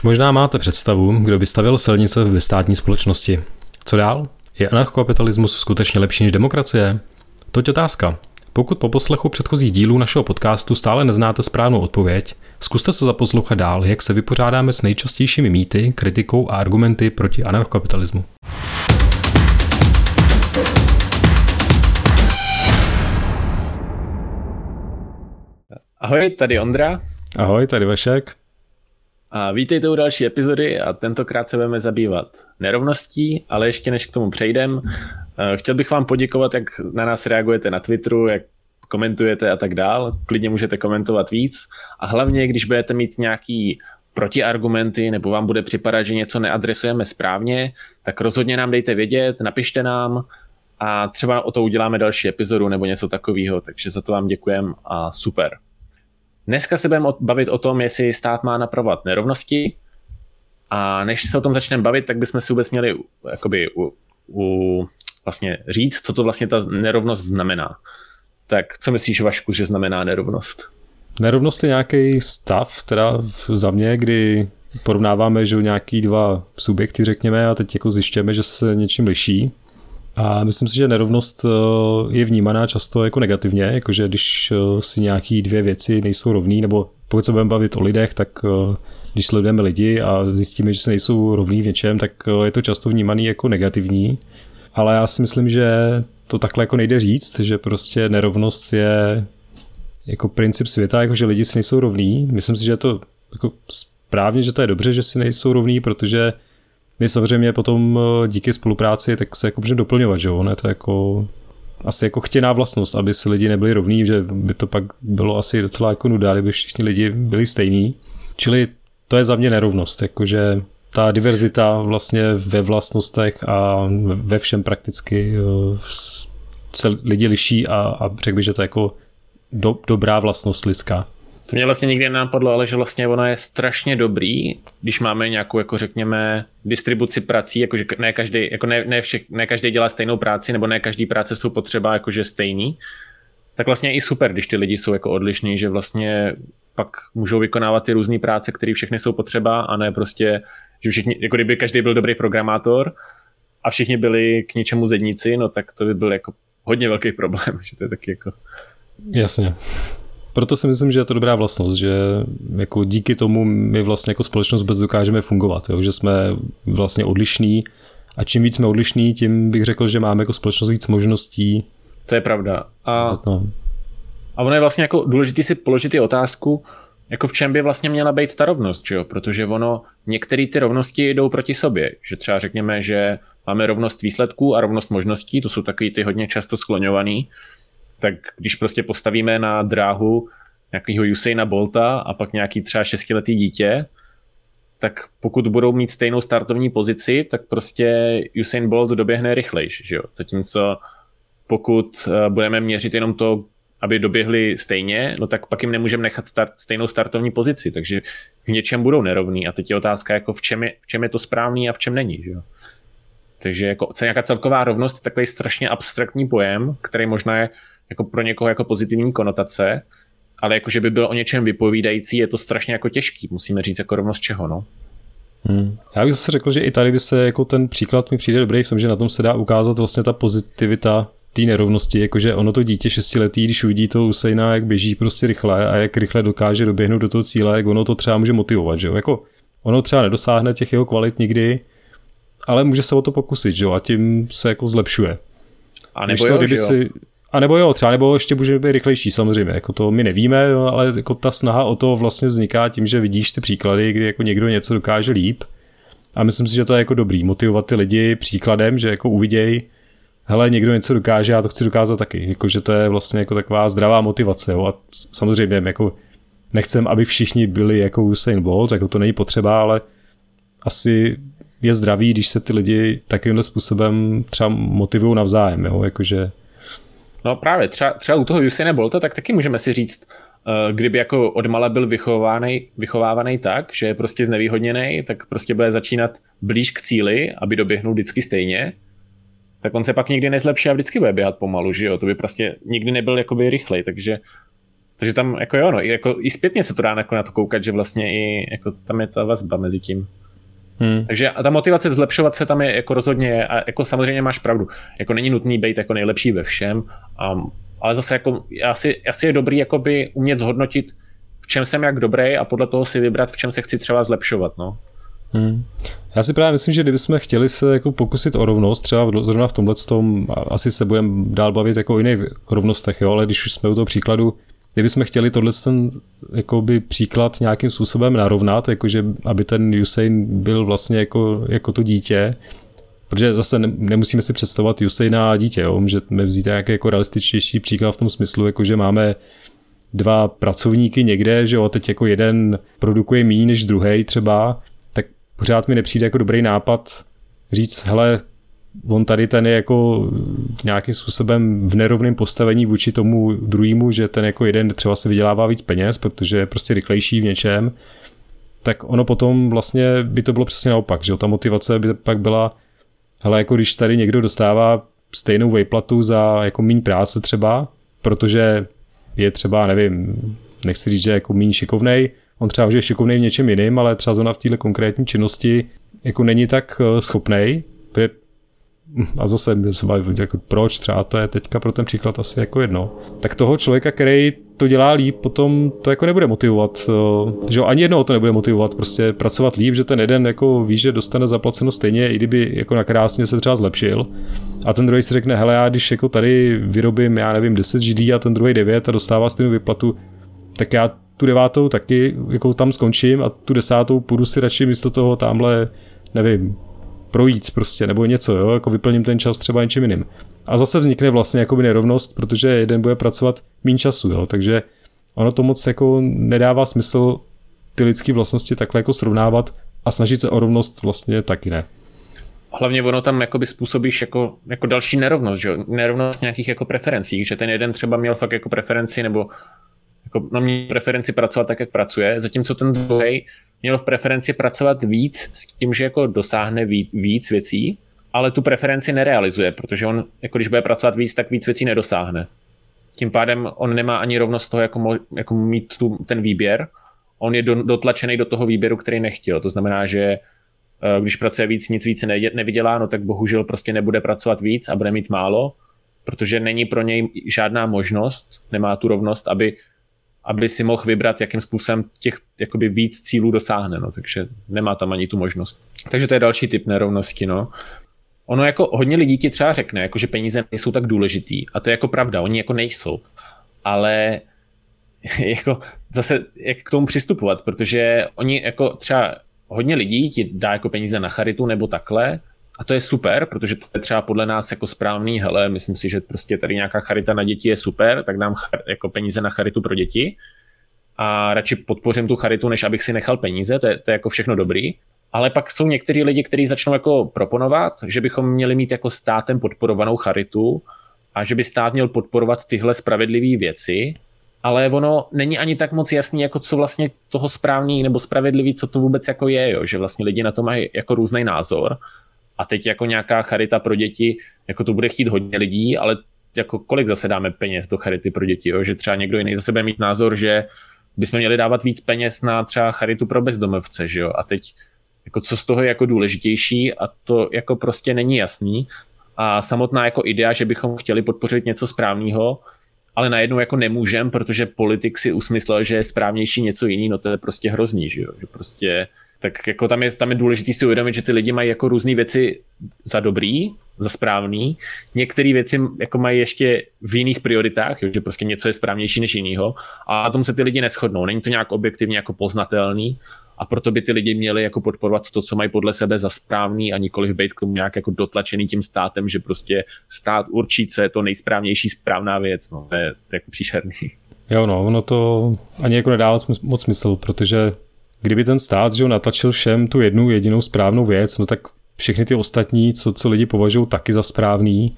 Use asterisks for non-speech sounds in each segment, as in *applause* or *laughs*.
Už možná máte představu, kdo by stavil silnice ve státní společnosti. Co dál? Je anarchokapitalismus skutečně lepší než demokracie? Toť otázka. Pokud po poslechu předchozích dílů našeho podcastu stále neznáte správnou odpověď, zkuste se zaposlouchat dál, jak se vypořádáme s nejčastějšími mýty, kritikou a argumenty proti anarchokapitalismu. Ahoj, tady Ondra. Ahoj, tady Vašek. A vítejte u další epizody a tentokrát se budeme zabývat nerovností, ale ještě než k tomu přejdem, eh, chtěl bych vám poděkovat, jak na nás reagujete na Twitteru, jak komentujete a tak dál. Klidně můžete komentovat víc a hlavně, když budete mít nějaký protiargumenty nebo vám bude připadat, že něco neadresujeme správně, tak rozhodně nám dejte vědět, napište nám a třeba o to uděláme další epizodu nebo něco takového, takže za to vám děkujem a super. Dneska se budeme bavit o tom, jestli stát má napravovat nerovnosti a než se o tom začneme bavit, tak bychom si vůbec měli jakoby u, u, vlastně říct, co to vlastně ta nerovnost znamená. Tak co myslíš, Vašku, že znamená nerovnost? Nerovnost je nějaký stav, teda za mě, kdy porovnáváme, že nějaký dva subjekty, řekněme, a teď jako zjišťujeme, že se něčím liší. A myslím si, že nerovnost eh, je vnímaná často jako negativně, jakože když eh, si nějaký dvě věci nejsou rovný, nebo pokud se budeme bavit o lidech, tak eh, když sledujeme lidi a zjistíme, že se nejsou rovní v něčem, tak je to často vnímaný jako negativní. Ale já si myslím, že to takhle jako nejde říct, že prostě nerovnost je jako princip světa, jako že lidi si nejsou rovní. Myslím si, že je to jako správně, že to je dobře, že si nejsou rovní, protože my samozřejmě potom eh, díky spolupráci tak se jako můžeme doplňovat, že jo, ne, to je jako asi jako chtěná vlastnost, aby si lidi nebyli rovní, že by to pak bylo asi docela jako nuda, kdyby všichni lidi byli stejní. Čili to je za mě nerovnost, jakože ta diverzita vlastně ve vlastnostech a ve všem prakticky eh, se lidi liší a, a řekl bych, že to je jako do, dobrá vlastnost lidská. To mě vlastně nikdy nenapadlo, ale že vlastně ono je strašně dobrý, když máme nějakou, jako řekněme, distribuci prací, jakože ne každý, jako ne, ne, všech, ne každý dělá stejnou práci, nebo ne každý práce jsou potřeba jakože stejný, tak vlastně i super, když ty lidi jsou jako odlišní, že vlastně pak můžou vykonávat ty různé práce, které všechny jsou potřeba a ne prostě, že všichni, jako kdyby každý byl dobrý programátor a všichni byli k něčemu zedníci, no tak to by byl jako hodně velký problém, *laughs* že to je taky jako... Jasně proto si myslím, že je to dobrá vlastnost, že jako díky tomu my vlastně jako společnost bez dokážeme fungovat, jo? že jsme vlastně odlišní a čím víc jsme odlišní, tím bych řekl, že máme jako společnost víc možností. To je pravda. A, no. a ono je vlastně jako důležité si položit i otázku, jako v čem by vlastně měla být ta rovnost, že jo? protože ono, některé ty rovnosti jdou proti sobě, že třeba řekněme, že máme rovnost výsledků a rovnost možností, to jsou takový ty hodně často skloňovaný, tak když prostě postavíme na dráhu nějakého Usaina Bolta a pak nějaký třeba šestiletý dítě, tak pokud budou mít stejnou startovní pozici, tak prostě Usain Bolt doběhne rychlejš, že jo? Zatímco pokud eh, budeme měřit jenom to, aby doběhli stejně, no tak pak jim nemůžeme nechat start, stejnou startovní pozici, takže v něčem budou nerovní a teď je otázka, jako v čem je, v čem je to správný a v čem není, že jo? Takže jako nějaká celková rovnost je takový strašně abstraktní pojem, který možná je jako pro někoho jako pozitivní konotace, ale jako, že by byl o něčem vypovídající, je to strašně jako těžký. Musíme říct jako rovnost čeho, no. Hmm. Já bych zase řekl, že i tady by se jako ten příklad mi přijde dobrý v tom, že na tom se dá ukázat vlastně ta pozitivita té nerovnosti, jakože ono to dítě šestiletý, když uvidí to Usaina, jak běží prostě rychle a jak rychle dokáže doběhnout do toho cíle, jak ono to třeba může motivovat, že jo? Jako ono třeba nedosáhne těch jeho kvalit nikdy, ale může se o to pokusit, že jo? A tím se jako zlepšuje. A nebo to, jo, kdyby jo. si a nebo jo, třeba nebo ještě může být rychlejší samozřejmě, jako to my nevíme, ale jako ta snaha o to vlastně vzniká tím, že vidíš ty příklady, kdy jako někdo něco dokáže líp a myslím si, že to je jako dobrý, motivovat ty lidi příkladem, že jako uviděj, hele, někdo něco dokáže, já to chci dokázat taky, jako, že to je vlastně jako taková zdravá motivace, jo? a samozřejmě jako nechcem, aby všichni byli jako Usain Bolt, jako to není potřeba, ale asi je zdravý, když se ty lidi takovýmhle způsobem třeba motivují navzájem, jo? Jakože No právě, třeba, třeba u toho Usaina Bolta, tak taky můžeme si říct, uh, kdyby jako odmala byl vychovávaný, vychovávaný tak, že je prostě znevýhodněný, tak prostě bude začínat blíž k cíli, aby doběhnul vždycky stejně, tak on se pak nikdy nezlepší a vždycky bude běhat pomalu, že jo? To by prostě nikdy nebyl jakoby rychlej, takže Takže tam jako jo, no, jako i zpětně se to dá jako na to koukat, že vlastně i jako tam je ta vazba mezi tím. Hmm. Takže a ta motivace zlepšovat se tam je jako rozhodně, a jako samozřejmě máš pravdu, jako není nutný být jako nejlepší ve všem, a, ale zase jako asi, asi je dobrý jakoby umět zhodnotit, v čem jsem jak dobrý a podle toho si vybrat, v čem se chci třeba zlepšovat, no. Hmm. Já si právě myslím, že kdybychom chtěli se jako pokusit o rovnost, třeba zrovna v tomhle tom, asi se budeme dál bavit jako o jiných rovnostech, jo, ale když už jsme u toho příkladu, kdybychom chtěli tohle ten jakoby, příklad nějakým způsobem narovnat, jakože aby ten Usain byl vlastně jako, jako to dítě, protože zase nemusíme si představovat Usaina a dítě, jo? můžeme vzít nějaký jako realističtější příklad v tom smyslu, jako že máme dva pracovníky někde, že jo, teď jako jeden produkuje méně než druhý třeba, tak pořád mi nepřijde jako dobrý nápad říct, hele, on tady ten je jako nějakým způsobem v nerovném postavení vůči tomu druhému, že ten jako jeden třeba se vydělává víc peněz, protože je prostě rychlejší v něčem, tak ono potom vlastně by to bylo přesně naopak, že ta motivace by pak byla, hele, jako když tady někdo dostává stejnou vejplatu za jako méně práce třeba, protože je třeba, nevím, nechci říct, že jako méně šikovnej, on třeba už je šikovnej v něčem jiným, ale třeba zrovna v této konkrétní činnosti jako není tak eh, schopnej, a zase se baví, jako proč třeba to je teďka pro ten příklad asi jako jedno, tak toho člověka, který to dělá líp, potom to jako nebude motivovat, eh, že ani jednou to nebude motivovat, prostě pracovat líp, že ten jeden jako ví, že dostane zaplaceno stejně, i kdyby jako nakrásně se třeba zlepšil. A ten druhý si řekne, hele, já když jako tady vyrobím, já nevím, 10 GD a ten druhý 9 a dostává stejnou vyplatu, tak já tu devátou taky jako tam skončím a tu desátou půjdu si radši místo toho tamhle, nevím, projít prostě, nebo něco, jo, jako vyplním ten čas třeba něčím jiným. A zase vznikne vlastně jakoby nerovnost, protože jeden bude pracovat méně času, jo, takže ono to moc jako nedává smysl ty lidské vlastnosti takhle jako srovnávat a snažit se o rovnost vlastně taky ne. Hlavně ono tam jakoby způsobíš jako, jako další nerovnost, že? nerovnost nějakých jako preferencí, že ten jeden třeba měl fakt jako preferenci nebo jako, no mě preferenci pracovat tak, jak pracuje, zatímco ten druhý měl v preferenci pracovat víc s tím, že jako dosáhne víc, víc věcí, ale tu preferenci nerealizuje, protože on, jako když bude pracovat víc, tak víc věcí nedosáhne. Tím pádem on nemá ani rovnost toho, jako, mo, jako mít tu, ten výběr. On je do, dotlačený do toho výběru, který nechtěl. To znamená, že eh, když pracuje víc, nic víc nevydělá, no tak bohužel prostě nebude pracovat víc a bude mít málo, protože není pro něj žádná možnost, nemá tu rovnost, aby aby si mohl vybrat, jakým způsobem těch jakoby víc cílů dosáhne, no, takže nemá tam ani tu možnost. Takže to je další typ nerovnosti, no. Ono jako hodně lidí ti třeba řekne, jako že peníze nejsou tak důležitý a to je jako pravda, oni jako nejsou. Ale *laughs* jako zase jak k tomu přistupovat, protože oni jako třeba hodně lidí ti dá jako peníze na charitu nebo takhle a to je super, protože to je třeba podle nás jako správný, hele, myslím si, že prostě tady nějaká charita na děti je super, tak dám jako peníze na charitu pro děti a radši podpořím tu charitu, než abych si nechal peníze, to je, to je jako všechno dobrý. Ale pak jsou někteří lidi, kteří začnou jako proponovat, že bychom měli mít jako státem podporovanou charitu a že by stát měl podporovat tyhle spravedlivé věci, ale ono není ani tak moc jasný, jako co vlastně toho správný nebo spravedlivý, co to vůbec jako je, jo? že vlastně lidi na to mají jako různý názor a teď jako nějaká charita pro děti, jako to bude chtít hodně lidí, ale jako kolik zase dáme peněz do charity pro děti, jo? že třeba někdo jiný za sebe mít názor, že bychom měli dávat víc peněz na třeba charitu pro bezdomovce, že jo, a teď jako co z toho je jako důležitější a to jako prostě není jasný. A samotná jako idea, že bychom chtěli podpořit něco správného, ale najednou jako nemůžem, protože politik si usmyslel, že je správnější něco jiný, no to je prostě hrozný, že jo, že prostě tak jako tam je, tam je důležité si uvědomit, že ty lidi mají jako různé věci za dobrý, za správný. Některé věci jako mají ještě v jiných prioritách, že prostě něco je správnější než jinýho a na tom se ty lidi neschodnou. Není to nějak objektivně jako poznatelný a proto by ty lidi měli jako podporovat to, co mají podle sebe za správný a nikoliv být k tomu nějak jako dotlačený tím státem, že prostě stát určí, co je to nejsprávnější správná věc. No, to je, to je jako příšerný. Jo, no, ono to ani jako nedává moc smysl, protože kdyby ten stát že natlačil všem tu jednu jedinou správnou věc, no tak všechny ty ostatní, co, co lidi považují taky za správný,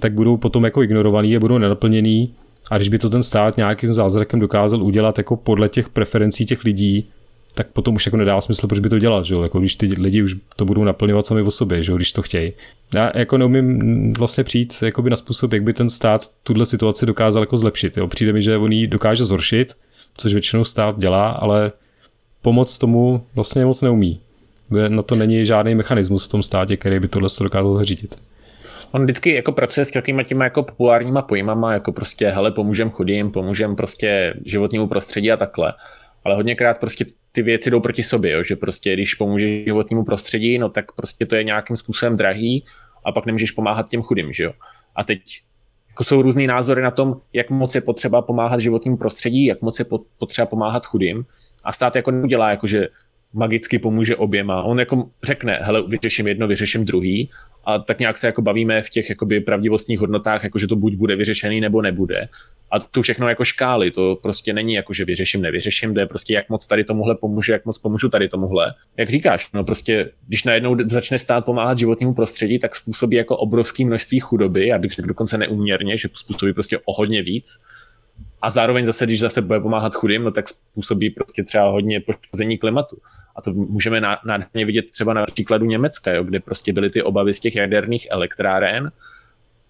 tak budou potom jako ignorovaný a budou nenaplněný. A když by to ten stát nějakým zázrakem dokázal udělat jako podle těch preferencí těch lidí, tak potom už jako nedá smysl, proč by to dělat, že jo? Jako když ty lidi už to budou naplňovat sami o sobě, že jo? když to chtějí. Já jako neumím vlastně přijít jakoby na způsob, jak by ten stát tuhle situaci dokázal jako zlepšit. Jo? Přijde mi, že on ji dokáže zhoršit, což většinou stát dělá, ale pomoc tomu vlastně moc neumí. Na to není žádný mechanismus v tom státě, který by tohle dokázal zařídit. On vždycky jako pracuje s takovýma těma jako populárníma pojmama, jako prostě hele, pomůžem chudým, pomůžem prostě životnímu prostředí a takhle. Ale hodněkrát prostě ty věci jdou proti sobě, jo? že prostě když pomůžeš životnímu prostředí, no tak prostě to je nějakým způsobem drahý a pak nemůžeš pomáhat těm chudým, že jo. A teď jako jsou různý názory na tom, jak moc je potřeba pomáhat životnímu prostředí, jak moc je potřeba pomáhat chudým. A stát jako neudělá, jako že magicky pomůže oběma. On jako řekne, hele, vyřeším jedno, vyřeším druhý a tak nějak se jako bavíme v těch jakoby pravdivostních hodnotách, jako že to buď bude vyřešený nebo nebude. A to všechno jako škály, to prostě není jako, že vyřeším, nevyřeším, je prostě jak moc tady tomuhle pomůže, jak moc pomůžu tady tomuhle. Jak říkáš, no prostě, když najednou začne stát pomáhat životnímu prostředí, tak způsobí jako obrovské množství chudoby, abych řekl dokonce neuměrně, že způsobí prostě o hodně víc a zároveň zase, když zase bude pomáhat chudým, no tak způsobí prostě třeba hodně poškození klimatu. A to můžeme nádherně vidět třeba na příkladu Německa, jo, kde prostě byly ty obavy z těch jaderných elektráren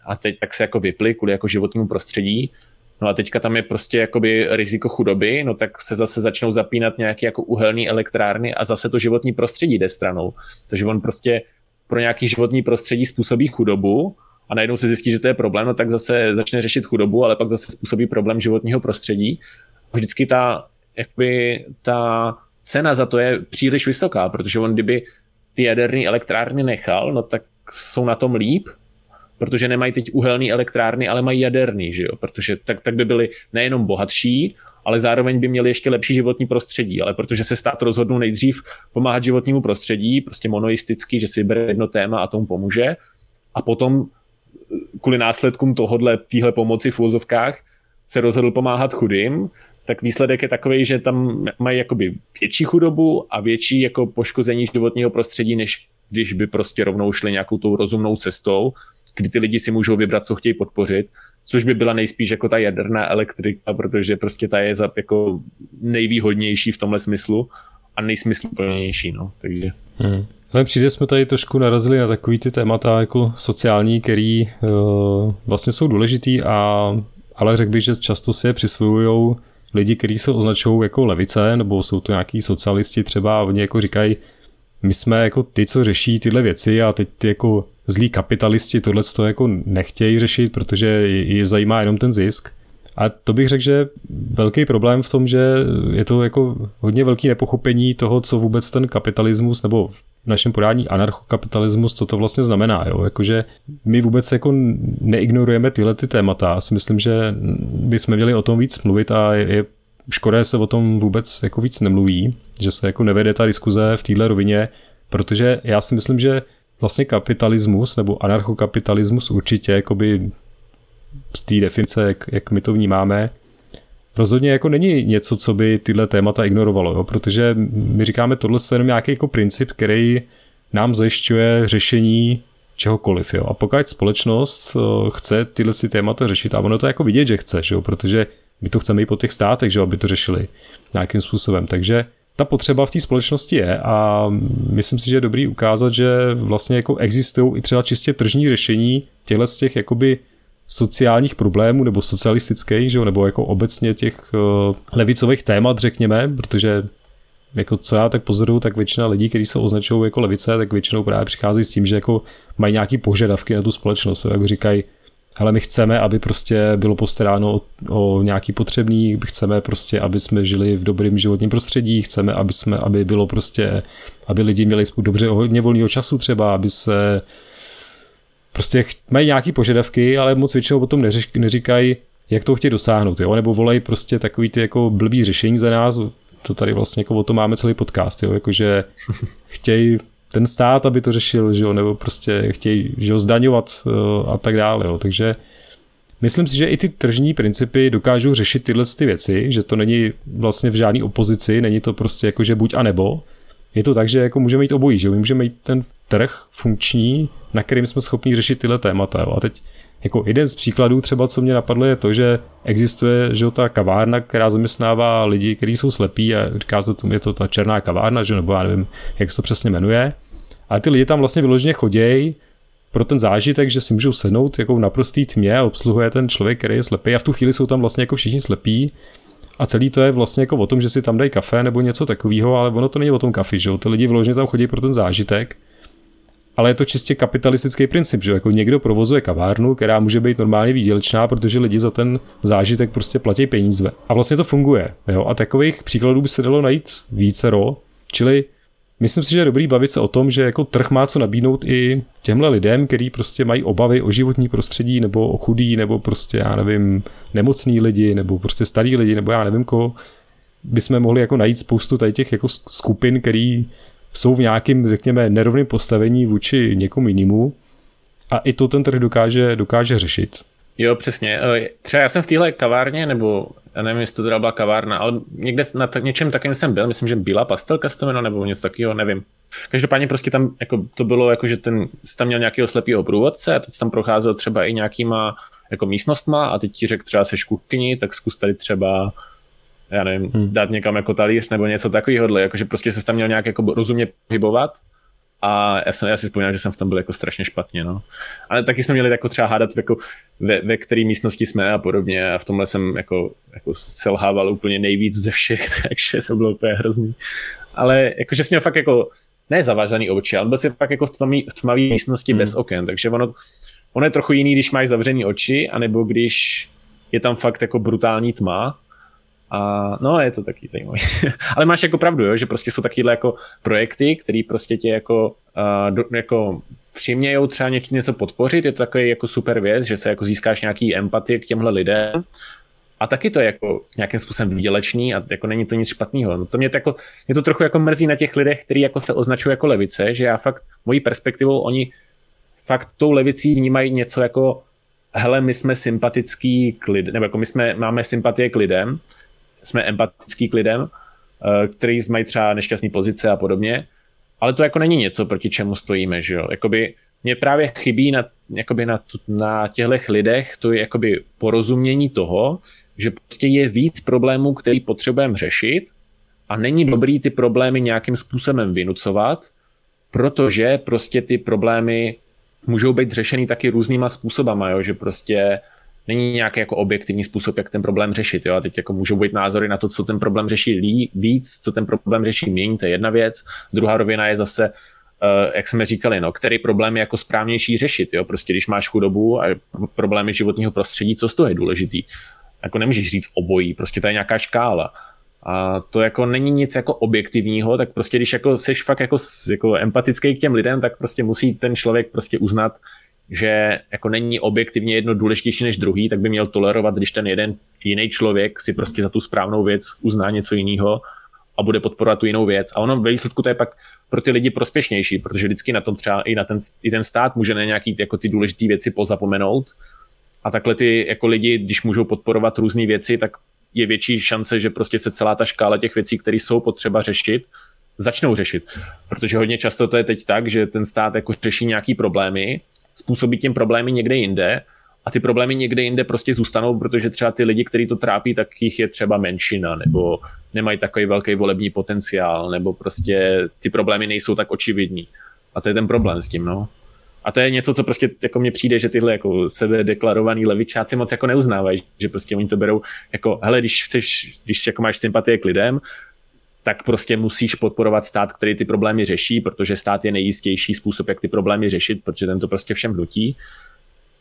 a teď tak se jako vyply kvůli jako životnímu prostředí. No a teďka tam je prostě jakoby riziko chudoby, no tak se zase začnou zapínat nějaké jako uhelné elektrárny a zase to životní prostředí jde stranou. Takže on prostě pro nějaký životní prostředí způsobí chudobu a najednou se zjistí, že to je problém, no tak zase začne řešit chudobu, ale pak zase způsobí problém životního prostředí. Vždycky ta, jakby, ta cena za to je příliš vysoká, protože on kdyby ty jaderné elektrárny nechal, no tak jsou na tom líp, protože nemají teď uhelné elektrárny, ale mají jaderný, že jo? protože tak, tak by byli nejenom bohatší, ale zároveň by měli ještě lepší životní prostředí, ale protože se stát rozhodnou nejdřív pomáhat životnímu prostředí, prostě monoisticky, že si vybere jedno téma a tomu pomůže, a potom kvůli následkům tohodle, téhle pomoci v úvozovkách se rozhodl pomáhat chudým, tak výsledek je takový, že tam mají jakoby větší chudobu a větší jako poškození životního prostředí, než když by prostě rovnou šli nějakou tou rozumnou cestou, kdy ty lidi si můžou vybrat, co chtějí podpořit, což by byla nejspíš jako ta jaderná elektrika, protože prostě ta je za, jako nejvýhodnější v tomhle smyslu a nejsmysluplnější, no, takže. Hmm. Ale přijde, jsme tady trošku narazili na takový ty témata jako sociální, který uh, vlastně jsou důležitý, a, ale řekl bych, že často si je přisvojují lidi, kteří se označují jako levice, nebo jsou to nějaký socialisti třeba, a oni jako říkají, my jsme jako ty, co řeší tyhle věci a teď ty jako zlí kapitalisti tohle to jako nechtějí řešit, protože je zajímá jenom ten zisk. A to bych řekl, že velký problém v tom, že je to jako hodně velký nepochopení toho, co vůbec ten kapitalismus nebo v našem podání anarchokapitalismus, co to vlastně znamená. Jo? Jakože my vůbec jako neignorujeme tyhle ty témata. Já si myslím, že bychom měli o tom víc mluvit a je, škoda, se o tom vůbec jako víc nemluví, že se jako nevede ta diskuze v téhle rovině, protože já si myslím, že vlastně kapitalismus nebo anarchokapitalismus určitě jakoby z té definice, jak, jak my to vnímáme, rozhodně jako není něco, co by tyhle témata ignorovalo, jo? protože my říkáme, tohle je jenom nějaký jako princip, který nám zajišťuje řešení čehokoliv. Jo? A pokud společnost eh, chce tyhle si témata řešit, a ono to jako vidět, že chce, že jo? protože my to chceme i po těch státech, že jo? aby to řešili nějakým způsobem. Takže ta potřeba v té společnosti je a myslím si, že je dobrý ukázat, že vlastně jako existují i třeba čistě tržní řešení těchto z těch jakoby sociálních problémů nebo socialistických, že nebo jako obecně těch uh, levicových témat, řekněme, protože jako co já tak pozoruju, tak většina lidí, kteří se označují jako levice, tak většinou právě přichází s tím, že jako mají nějaký požadavky na tu společnost, jako říkají, ale my chceme, aby prostě bylo postaráno o, o nějaký potřebný, chceme prostě, aby jsme žili v dobrém životním prostředí, chceme, aby jsme, aby bylo prostě, aby lidi měli dobře hodně volného času třeba, aby se prostě mají nějaký požadavky, ale moc většinou potom neři, neříkají, jak to chtějí dosáhnout, jo? nebo volají prostě takový ty jako blbý řešení za nás, to tady vlastně jako o tom máme celý podcast, jo? jakože *laughs* chtějí ten stát, aby to řešil, že jo? nebo prostě chtějí že jo, zdaňovat uh, a tak dále, jo? takže myslím si, že i ty tržní principy dokážou řešit tyhle ty věci, že to není vlastně v žádné opozici, není to prostě jako, že buď a nebo, je to tak, že jako můžeme mít obojí, že můžeme mít ten trh funkční, na kterým jsme schopni řešit tyhle témata. Jo. A teď jako jeden z příkladů třeba, co mě napadlo, je to, že existuje že ta kavárna, která zaměstnává lidi, kteří jsou slepí a říká se tomu, je to ta černá kavárna, že nebo já nevím, jak se to přesně jmenuje. A ty lidi tam vlastně vyloženě chodějí pro ten zážitek, že si můžou sednout jako v naprostý tmě a obsluhuje ten člověk, který je slepý a v tu chvíli jsou tam vlastně jako všichni slepí a celý to je vlastně jako o tom, že si tam dají kafe nebo něco takového, ale ono to není o tom kafi, že jo? Ty lidi vyloženě tam chodí pro ten zážitek ale je to čistě kapitalistický princip, že jako někdo provozuje kavárnu, která může být normálně výdělečná, protože lidi za ten zážitek prostě platí peníze. A vlastně to funguje. Jo? A takových příkladů by se dalo najít vícero, čili Myslím si, že je dobrý bavit se o tom, že jako trh má co nabídnout i těmhle lidem, kteří prostě mají obavy o životní prostředí, nebo o chudý, nebo prostě, já nevím, nemocný lidi, nebo prostě starý lidi, nebo já nevím koho, bychom mohli jako najít spoustu tady těch jako skupin, který jsou v nějakém, řekněme, nerovném postavení vůči někomu jinému a i to ten trh dokáže, dokáže řešit. Jo, přesně. E, třeba já jsem v téhle kavárně, nebo já nevím, jestli to teda byla kavárna, ale někde na t- něčem takovém jsem byl, myslím, že byla pastelka z toho, nebo něco takového, nevím. Každopádně prostě tam jako, to bylo jako, že ten, jsi tam měl nějakého slepého průvodce a teď tam procházel třeba i nějakýma jako místnostma a teď ti řekl třeba seš kuchyni, tak zkus tady třeba já nevím, hmm. dát někam jako talíř nebo něco takového, jakože prostě se tam měl nějak jako rozumně pohybovat a já, jsem, já si vzpomínám, že jsem v tom byl jako strašně špatně, no. Ale taky jsme měli jako třeba hádat, jako ve, ve které místnosti jsme a podobně a v tomhle jsem jako, jako selhával úplně nejvíc ze všech, *laughs* takže to bylo úplně hrozný. Ale jakože jsem měl fakt jako nezavázaný oči, ale byl jsem fakt jako v tmavý, v tmavý místnosti hmm. bez oken, takže ono, ono je trochu jiný, když máš zavřený oči, anebo když je tam fakt jako brutální tma, a no, je to taky zajímavé. *laughs* Ale máš jako pravdu, jo, že prostě jsou takovéhle jako projekty, které prostě tě jako, uh, do, jako přimějou třeba něco, něco podpořit, je to takový jako super věc, že se jako získáš nějaký empatie k těmhle lidem a taky to je jako nějakým způsobem výdělečný a jako není to nic špatného. No to mě to, jako, mě to trochu jako mrzí na těch lidech, kteří jako se označují jako levice, že já fakt mojí perspektivou oni fakt tou levicí vnímají něco jako hele, my jsme sympatický k lidem, nebo jako my jsme, máme sympatie k lidem, jsme empatický k lidem, eh, který mají třeba nešťastné pozice a podobně, ale to jako není něco, proti čemu stojíme, že jo. Jakoby mě právě chybí na, jakoby na, na těchto lidech to je jakoby porozumění toho, že prostě je víc problémů, který potřebujeme řešit a není dobrý ty problémy nějakým způsobem vynucovat, protože prostě ty problémy můžou být řešeny taky různýma způsobama, jo? že prostě není nějaký jako objektivní způsob, jak ten problém řešit. Jo? A teď jako můžou být názory na to, co ten problém řeší víc, co ten problém řeší méně, to je jedna věc. Druhá rovina je zase, uh, jak jsme říkali, no, který problém je jako správnější řešit. Jo? Prostě když máš chudobu a problémy životního prostředí, co z toho je důležitý? Jako nemůžeš říct obojí, prostě to je nějaká škála. A to jako není nic jako objektivního, tak prostě když jako seš fakt jako, jako empatický k těm lidem, tak prostě musí ten člověk prostě uznat, že jako není objektivně jedno důležitější než druhý, tak by měl tolerovat, když ten jeden jiný člověk si prostě za tu správnou věc uzná něco jiného a bude podporovat tu jinou věc. A ono ve výsledku to je pak pro ty lidi prospěšnější, protože vždycky na tom třeba i, na ten, i ten stát může na nějaký jako ty důležité věci pozapomenout. A takhle ty jako lidi, když můžou podporovat různé věci, tak je větší šance, že prostě se celá ta škála těch věcí, které jsou potřeba řešit, začnou řešit. Protože hodně často to je teď tak, že ten stát jako řeší nějaký problémy způsobí tím problémy někde jinde a ty problémy někde jinde prostě zůstanou, protože třeba ty lidi, kteří to trápí, tak jich je třeba menšina, nebo nemají takový velký volební potenciál, nebo prostě ty problémy nejsou tak očividní. A to je ten problém s tím, no. A to je něco, co prostě jako mně přijde, že tyhle jako sebe deklarovaný levičáci moc jako neuznávají, že prostě oni to berou jako, hele, když chceš, když jako máš sympatie k lidem, tak prostě musíš podporovat stát, který ty problémy řeší, protože stát je nejistější způsob, jak ty problémy řešit, protože ten to prostě všem vnutí.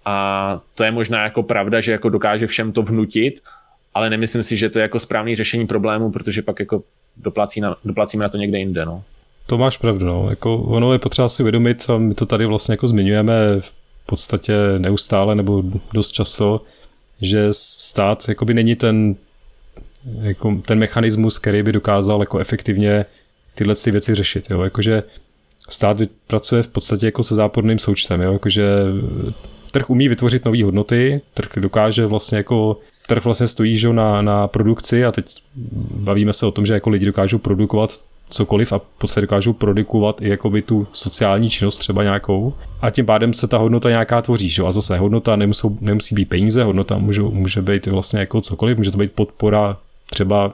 A to je možná jako pravda, že jako dokáže všem to vnutit, ale nemyslím si, že to je jako správný řešení problému, protože pak jako doplácí na, doplácíme na to někde jinde. No. To máš pravdu, no. Jako ono je potřeba si uvědomit, a my to tady vlastně jako zmiňujeme v podstatě neustále nebo dost často, že stát jakoby není ten jako ten mechanismus, který by dokázal jako efektivně tyhle ty věci řešit. Jo? Jakože stát pracuje v podstatě jako se záporným součtem. Jo? Jakože trh umí vytvořit nové hodnoty, trh dokáže vlastně jako trh vlastně stojí že, na, na produkci a teď bavíme se o tom, že jako lidi dokážou produkovat cokoliv a podstatě dokážou produkovat i jakoby tu sociální činnost třeba nějakou a tím pádem se ta hodnota nějaká tvoří, že? a zase hodnota nemusou, nemusí být peníze, hodnota může, může být vlastně jako cokoliv, může to být podpora třeba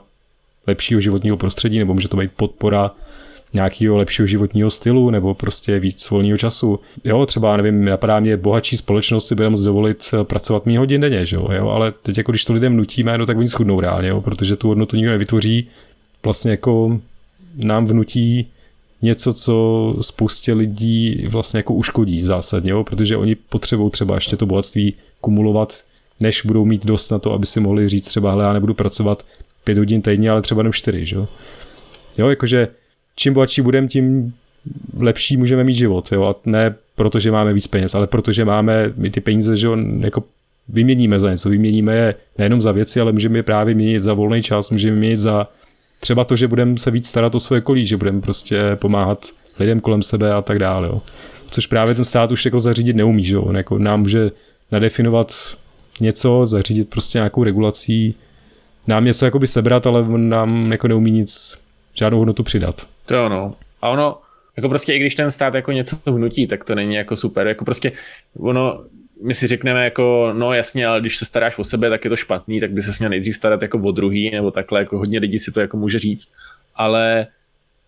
lepšího životního prostředí, nebo může to být podpora nějakého lepšího životního stylu nebo prostě víc volného času. Jo, třeba, nevím, napadá mě bohatší společnost si bude moct dovolit eh, pracovat méně hodin denně, že jo? jo, ale teď jako když to lidem nutíme, no tak oni schudnou reálně, jo? protože tu hodnotu nikdo nevytvoří, vlastně jako nám vnutí něco, co spoustě lidí vlastně jako uškodí zásadně, jo? protože oni potřebují třeba ještě to bohatství kumulovat, než budou mít dost na to, aby si mohli říct třeba, hele, já nebudu pracovat pět hodin týdně, ale třeba jenom čtyři, že jo. Jo, jakože čím bohatší budeme, tím lepší můžeme mít život, jo, a ne proto, že máme víc peněz, ale protože máme my ty peníze, že on jako vyměníme za něco, vyměníme je nejenom za věci, ale můžeme je právě měnit za volný čas, můžeme měnit za třeba to, že budeme se víc starat o svoje kolí, že budeme prostě pomáhat lidem kolem sebe a tak dále, jo. Což právě ten stát už jako zařídit neumí, že jo, on jako nám může nadefinovat něco, zařídit prostě nějakou regulací, nám něco jakoby sebrat, ale on nám jako neumí nic, žádnou hodnotu přidat. To jo, no. A ono, jako prostě i když ten stát jako něco vnutí, tak to není jako super. Jako prostě ono, my si řekneme jako, no jasně, ale když se staráš o sebe, tak je to špatný, tak by se měl nejdřív starat jako o druhý, nebo takhle, jako hodně lidí si to jako může říct, ale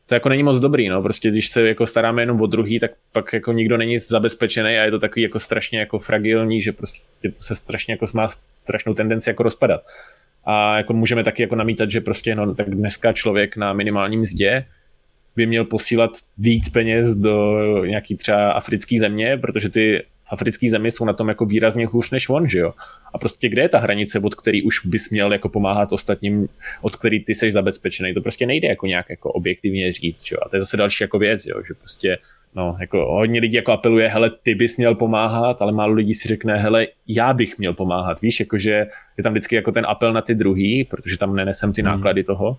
to jako není moc dobrý, no, prostě když se jako staráme jenom o druhý, tak pak jako nikdo není zabezpečený a je to takový jako strašně jako fragilní, že prostě to se strašně jako má strašnou tendenci jako rozpadat. A jako můžeme taky jako namítat, že prostě no, tak dneska člověk na minimálním mzdě by měl posílat víc peněz do nějaký třeba africké země, protože ty v africké zemi jsou na tom jako výrazně hůř než on, že jo? A prostě kde je ta hranice, od který už bys měl jako pomáhat ostatním, od který ty seš zabezpečený? To prostě nejde jako nějak jako objektivně říct, že jo? A to je zase další jako věc, jo? že prostě no, jako hodně lidí jako apeluje, hele, ty bys měl pomáhat, ale málo lidí si řekne, hele, já bych měl pomáhat, víš, jakože je tam vždycky jako ten apel na ty druhý, protože tam nenesem ty hmm. náklady toho,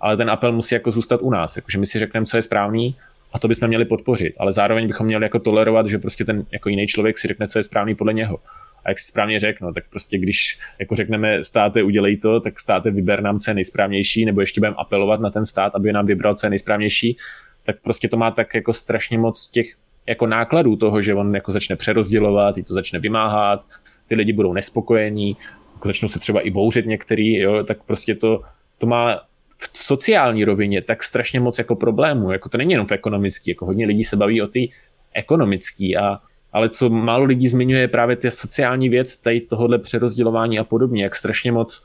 ale ten apel musí jako zůstat u nás, jakože my si řekneme, co je správný a to bychom měli podpořit, ale zároveň bychom měli jako tolerovat, že prostě ten jako jiný člověk si řekne, co je správný podle něho. A jak si správně řekl, no, tak prostě když jako řekneme státe udělej to, tak státe vyber nám, co je nejsprávnější, nebo ještě budeme apelovat na ten stát, aby nám vybral, co je nejsprávnější, tak prostě to má tak jako strašně moc těch jako nákladů toho, že on jako začne přerozdělovat, i to začne vymáhat, ty lidi budou nespokojení, jako začnou se třeba i bouřit některý, jo, tak prostě to, to má v sociální rovině tak strašně moc jako problémů, jako to není jenom v ekonomický, jako hodně lidí se baví o ty ekonomický a ale co málo lidí zmiňuje je právě ta sociální věc tady tohohle přerozdělování a podobně, jak strašně moc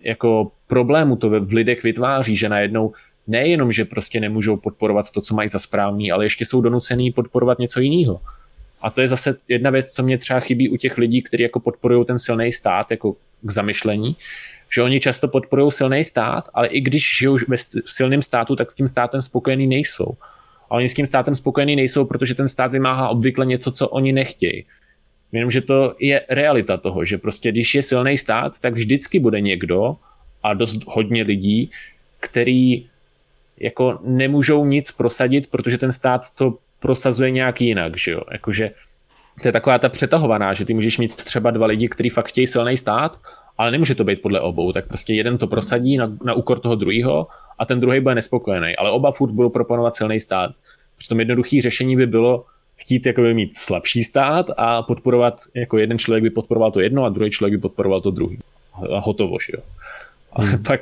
jako problému to v lidech vytváří, že najednou nejenom, že prostě nemůžou podporovat to, co mají za správný, ale ještě jsou donucený podporovat něco jiného. A to je zase jedna věc, co mě třeba chybí u těch lidí, kteří jako podporují ten silný stát jako k zamyšlení, že oni často podporují silný stát, ale i když žijou ve silném státu, tak s tím státem spokojený nejsou. A oni s tím státem spokojený nejsou, protože ten stát vymáhá obvykle něco, co oni nechtějí. Jenomže to je realita toho, že prostě když je silný stát, tak vždycky bude někdo a dost hodně lidí, který jako nemůžou nic prosadit, protože ten stát to prosazuje nějak jinak, že jo, jakože to je taková ta přetahovaná, že ty můžeš mít třeba dva lidi, kteří fakt chtějí silný stát, ale nemůže to být podle obou, tak prostě jeden to prosadí na, na úkor toho druhého a ten druhý bude nespokojený, ale oba furt budou proponovat silný stát. Přitom jednoduché řešení by bylo chtít jakoby mít slabší stát a podporovat, jako jeden člověk by podporoval to jedno a druhý člověk by podporoval to druhý. A hotovo, že jo. Ale hmm. pak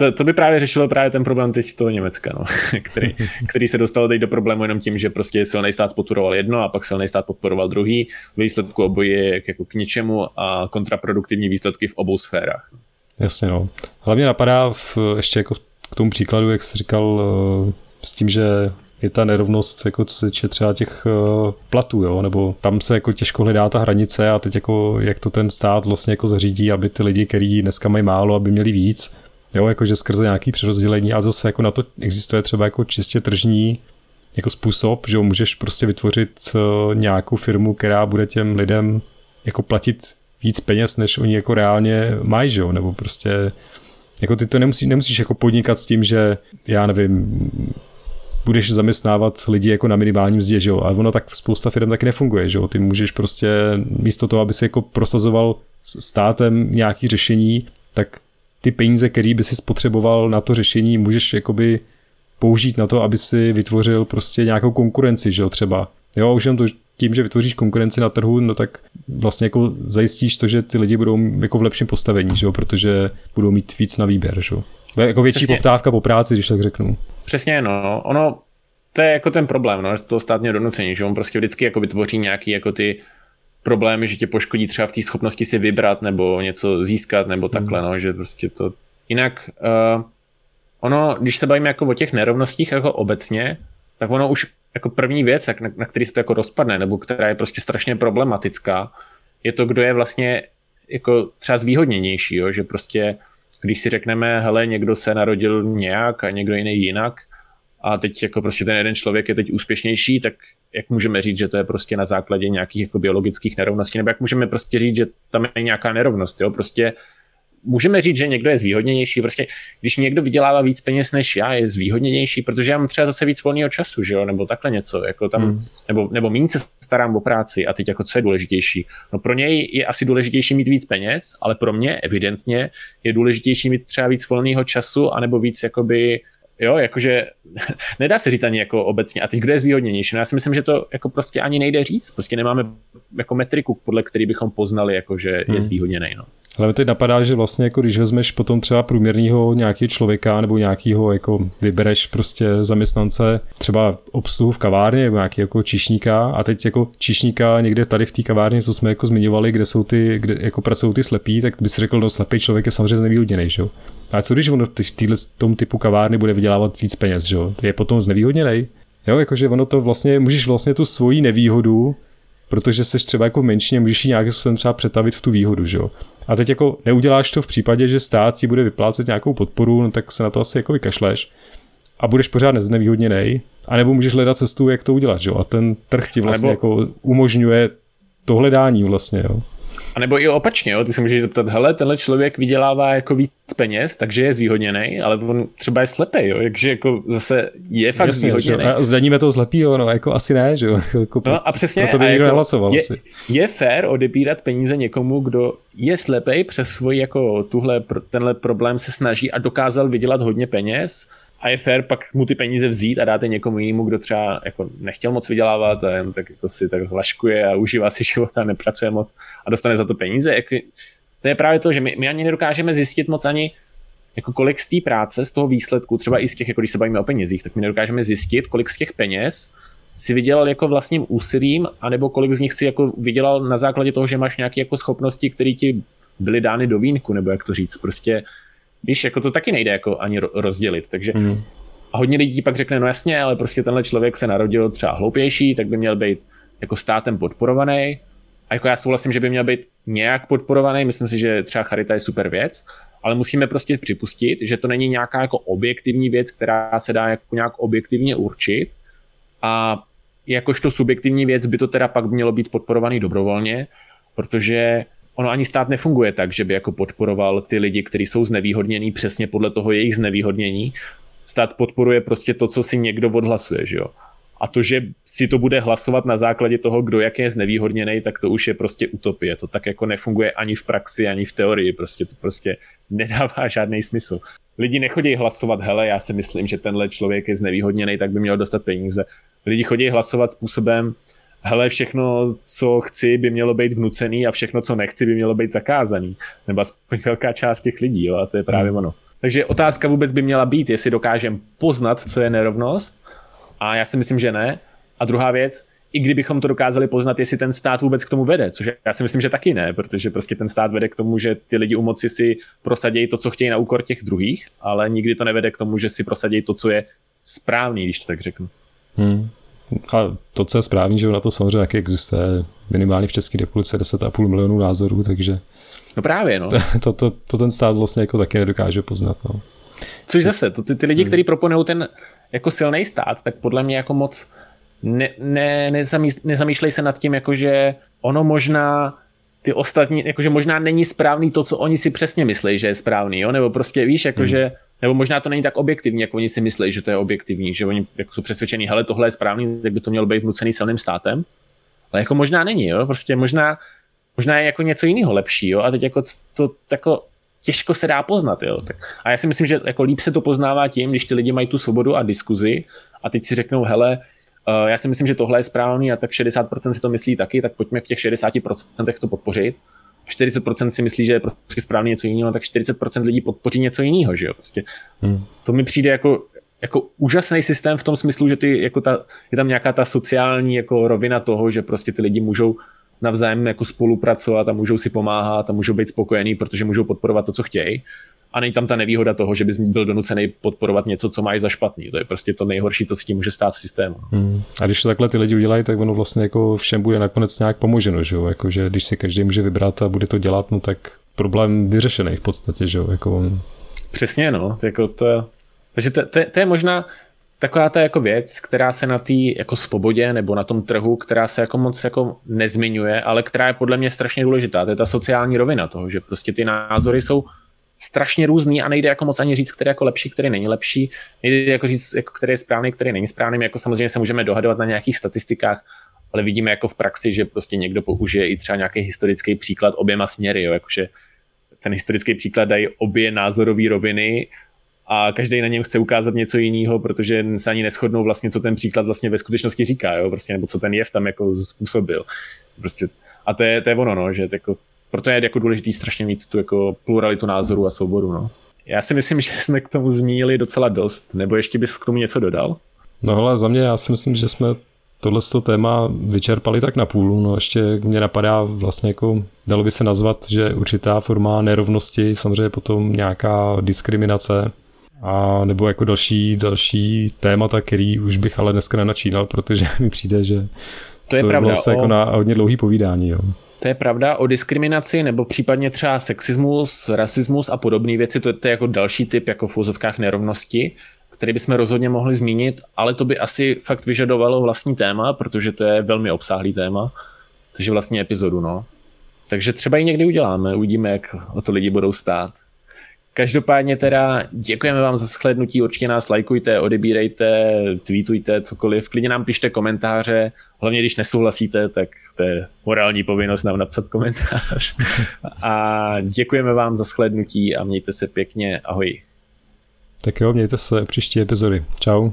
to, to by právě řešilo právě ten problém teď toho Německa, no, *laughs* který, který se dostal teď do problému jenom tím, že prostě silný stát podporoval jedno a pak silný stát podporoval druhý. Výsledku obojí je jako k ničemu a kontraproduktivní výsledky v obou sférách. Jasně, no. Hlavně napadá v, ještě jako k tomu příkladu, jak jsi říkal, eh, s tím, že je ta nerovnost, jako co se týče třeba těch uh, platů, jo, nebo tam se jako těžko hledá ta hranice a teď jako jak to ten stát vlastně jako zařídí, aby ty lidi, kteří dneska mají málo, aby měli víc, jo, jakože skrze nějaký přerozdělení a zase jako na to existuje třeba jako čistě tržní jako způsob, že můžeš prostě vytvořit uh, nějakou firmu, která bude těm lidem jako platit víc peněz, než oni jako reálně mají, že nebo prostě jako ty to nemusí, nemusíš jako podnikat s tím, že já nevím, budeš zaměstnávat lidi jako na minimálním mzdě, že jo, ale ono tak spousta firm taky nefunguje, že jo, ty můžeš prostě místo toho, aby si jako prosazoval státem nějaký řešení, tak ty peníze, které by si spotřeboval na to řešení, můžeš jakoby použít na to, aby si vytvořil prostě nějakou konkurenci, že jo, třeba. Jo, už jen to, tím, že vytvoříš konkurenci na trhu, no tak vlastně jako zajistíš to, že ty lidi budou jako v lepším postavení, že jo, protože budou mít víc na výběr, že jo. Jako větší Přesně. poptávka po práci, když tak řeknu. Přesně, no. Ono, to je jako ten problém, no, to státně donucení, že on prostě vždycky jako vytvoří nějaký jako ty problémy, že tě poškodí třeba v té schopnosti si vybrat nebo něco získat nebo takhle, no, že prostě to... Jinak uh, ono, když se bavíme jako o těch nerovnostích jako obecně, tak ono už jako první věc, na, na který se to jako rozpadne, nebo která je prostě strašně problematická, je to, kdo je vlastně jako třeba zvýhodněnější, jo? že prostě když si řekneme, hele, někdo se narodil nějak a někdo jiný jinak, a teď jako prostě ten jeden člověk je teď úspěšnější, tak jak můžeme říct, že to je prostě na základě nějakých jako biologických nerovností, nebo jak můžeme prostě říct, že tam je nějaká nerovnost, jo, prostě můžeme říct, že někdo je zvýhodněnější, prostě když někdo vydělává víc peněz než já, je zvýhodněnější, protože já mám třeba zase víc volného času, že jo, nebo takhle něco, jako tam, hmm. nebo, nebo méně se starám o práci. A teď jako co je důležitější? No pro něj je asi důležitější mít víc peněz, ale pro mě evidentně je důležitější mít třeba víc volného času, anebo víc jakoby Jo, jakože *laughs* nedá se říct ani jako obecně. A teď kdo je zvýhodněnější? No já si myslím, že to jako prostě ani nejde říct. Prostě nemáme jako metriku, podle který bychom poznali, jako že hmm. je zvýhodněný. No. Ale teď napadá, že vlastně jako když vezmeš potom třeba průměrného nějakého člověka nebo nějakého jako vybereš prostě zaměstnance třeba obsluhu v kavárně nebo nějaký jako čišníka a teď jako čišníka někde tady v té kavárně, co jsme jako zmiňovali, kde jsou ty, kde jako pracují ty slepí, tak bys řekl, no slepý člověk je samozřejmě znevýhodněný, že jo? A co když on v téhle tom typu kavárny bude vydělávat víc peněz, že jo? Je potom znevýhodněný? Jo, jakože ono to vlastně, můžeš vlastně tu svoji nevýhodu protože jsi třeba jako v menšině, můžeš ji nějakým způsobem třeba přetavit v tu výhodu, že jo. A teď jako neuděláš to v případě, že stát ti bude vyplácet nějakou podporu, no tak se na to asi jako vykašleš a budeš pořád neznevýhodněný, anebo můžeš hledat cestu, jak to udělat, jo. A ten trh ti vlastně nebo... jako umožňuje to hledání vlastně, jo. A nebo i opačně, jo? ty se můžeš zeptat, hele, tenhle člověk vydělává jako víc peněz, takže je zvýhodněný, ale on třeba je slepý, jo? takže jako zase je fakt Jasně, zvýhodněný. A zdaníme toho slepýho, no jako asi ne, že jo. *laughs* Jako no a přesně. Proto by nikdo jako nehlasoval je, je fér odebírat peníze někomu, kdo je slepý přes svůj jako tuhle, tenhle problém se snaží a dokázal vydělat hodně peněz, a je fér pak mu ty peníze vzít a dáte někomu jinému, kdo třeba jako nechtěl moc vydělávat a jen tak jako si tak hlaškuje a užívá si *laughs* života a nepracuje moc a dostane za to peníze. Jak, to je právě to, že my, my ani nedokážeme zjistit moc ani jako kolik z té práce, z toho výsledku, třeba i z těch, jako když se bavíme o penězích, tak my nedokážeme zjistit, kolik z těch peněz si vydělal jako vlastním úsilím, anebo kolik z nich si jako vydělal na základě toho, že máš nějaké jako schopnosti, které ti byly dány do vínku, nebo jak to říct. Prostě Víš, jako to taky nejde jako ani rozdělit, takže mm. a hodně lidí pak řekne, no jasně, ale prostě tenhle člověk se narodil třeba hloupější, tak by měl být jako státem podporovaný. A jako já souhlasím, že by měl být nějak podporovaný, myslím si, že třeba charita je super věc, ale musíme prostě připustit, že to není nějaká jako objektivní věc, která se dá jako nějak objektivně určit a jakožto subjektivní věc by to teda pak mělo být podporovaný dobrovolně, protože ono ani stát nefunguje tak, že by jako podporoval ty lidi, kteří jsou znevýhodnění přesně podle toho jejich znevýhodnění. Stát podporuje prostě to, co si někdo odhlasuje, že jo. A to, že si to bude hlasovat na základě toho, kdo jak je znevýhodněný, tak to už je prostě utopie. To tak jako nefunguje ani v praxi, ani v teorii. Prostě to prostě nedává žádný smysl. Lidi nechodí hlasovat, hele, já si myslím, že tenhle člověk je znevýhodněný, tak by měl dostat peníze. Lidi chodí hlasovat způsobem, hele, všechno, co chci, by mělo být vnucený a všechno, co nechci, by mělo být zakázaný. Nebo aspoň velká část těch lidí, jo, a to je právě hmm. ono. Takže otázka vůbec by měla být, jestli dokážeme poznat, co je nerovnost, a já si myslím, že ne. A druhá věc, i kdybychom to dokázali poznat, jestli ten stát vůbec k tomu vede, což já si myslím, že taky ne, protože prostě ten stát vede k tomu, že ty lidi u moci si prosadějí to, co chtějí na úkor těch druhých, ale nikdy to nevede k tomu, že si prosadějí to, co je správný, když to tak řeknu. Hmm. A to, co je správný, že na to samozřejmě taky existuje minimálně v České republice 10,5 milionů názorů, takže No právě, no. To, *laughs* to, to, to ten stát vlastně jako taky nedokáže poznat, no. Což zase, to ty, ty lidi, hmm. kteří proponují ten jako silný stát, tak podle mě jako moc ne, ne, nezamýšlej, nezamýšlej se nad tím, jakože ono možná ty ostatní, jakože možná není správný to, co oni si přesně myslí, že je správný, jo? nebo prostě víš, jakože hmm. Nebo možná to není tak objektivní, jak oni si myslí, že to je objektivní, že oni jako jsou přesvědčení, hele, tohle je správný, tak by to mělo být vnucený silným státem. Ale jako možná není, jo? Prostě možná, možná je jako něco jiného lepší, jo? A teď jako to, jako těžko se dá poznat. Jo. Tak, a já si myslím, že jako líp se to poznává tím, když ty lidi mají tu svobodu a diskuzi a teď si řeknou, hele, uh, já si myslím, že tohle je správný a tak 60% si to myslí taky, tak pojďme v těch 60% to podpořit. 40% si myslí, že je prostě správně něco jiného, tak 40% lidí podpoří něco jiného, že jo. Prostě hmm. To mi přijde jako, jako úžasný systém v tom smyslu, že ty, jako ta, je tam nějaká ta sociální jako rovina toho, že prostě ty lidi můžou navzájem jako spolupracovat a můžou si pomáhat a můžou být spokojení, protože můžou podporovat to, co chtějí. A není tam ta nevýhoda toho, že bys byl donucený podporovat něco, co mají za špatný. To je prostě to nejhorší, co se tím může stát v systému. Hmm. A když to takhle ty lidi udělají, tak ono vlastně jako všem bude nakonec nějak pomoženo, že jo? Jako, že když si každý může vybrat a bude to dělat, no tak problém vyřešený v podstatě, že jo? Jako... Přesně, no. Jako to, takže to, to, to, je možná, taková ta jako věc, která se na té jako svobodě nebo na tom trhu, která se jako moc jako nezmiňuje, ale která je podle mě strašně důležitá. To je ta sociální rovina toho, že prostě ty názory jsou strašně různý a nejde jako moc ani říct, který je jako lepší, který není lepší. Nejde jako říct, jako který je správný, který není správný. Jako samozřejmě se můžeme dohadovat na nějakých statistikách, ale vidíme jako v praxi, že prostě někdo použije i třeba nějaký historický příklad oběma směry, jo, jakože ten historický příklad dají obě názorové roviny a každý na něm chce ukázat něco jiného, protože se ani neschodnou vlastně, co ten příklad vlastně ve skutečnosti říká, jo, prostě, nebo co ten jev tam jako způsobil. Prostě, a to je, to je ono, no, že jako, proto je jako důležitý strašně mít tu jako pluralitu názoru a souboru, no. Já si myslím, že jsme k tomu zmínili docela dost, nebo ještě bys k tomu něco dodal? No hele, za mě já si myslím, že jsme tohle téma vyčerpali tak na půl. No ještě mě napadá vlastně jako, dalo by se nazvat, že určitá forma nerovnosti, samozřejmě potom nějaká diskriminace, a nebo jako další, další témata, který už bych ale dneska nenačínal, protože *laughs* mi přijde, že to je to pravda. Vlastně jako o... jako na hodně dlouhý povídání. Jo. To je pravda o diskriminaci nebo případně třeba sexismus, rasismus a podobné věci, to, to je jako další typ jako v úzovkách nerovnosti, který bychom rozhodně mohli zmínit, ale to by asi fakt vyžadovalo vlastní téma, protože to je velmi obsáhlý téma, takže vlastně epizodu, no. Takže třeba ji někdy uděláme, uvidíme, jak o to lidi budou stát. Každopádně teda děkujeme vám za shlednutí, určitě nás lajkujte, odebírejte, tweetujte, cokoliv, klidně nám pište komentáře, hlavně když nesouhlasíte, tak to je morální povinnost nám napsat komentář. *laughs* A děkujeme vám za shlednutí a mějte se pěkně, ahoj. Tak jo, mějte se příští epizody. Čau.